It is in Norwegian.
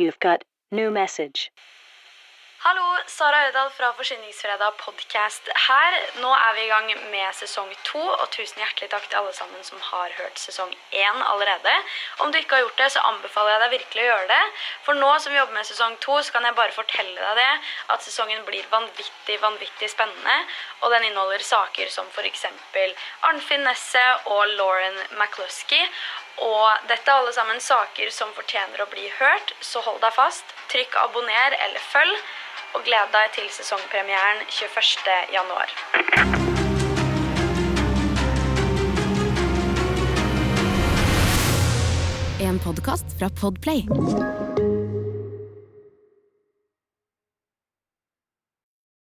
You've got new message. Hallo, Sara Øydal fra Forsyningsfredag podcast her. Nå er vi i gang med sesong to, og tusen hjertelig takk til alle sammen som har hørt sesong én allerede. Om du ikke har gjort det, så anbefaler jeg deg virkelig å gjøre det. For nå som vi jobber med sesong to, så kan jeg bare fortelle deg det, at sesongen blir vanvittig, vanvittig spennende. Og den inneholder saker som f.eks. Arnfinn Nesset og Lauren McCluskey. Og dette er alle sammen saker som fortjener å bli hørt, så hold deg fast. Trykk abonner eller følg og gled deg til sesongpremieren 21. januar. En podkast fra Podplay.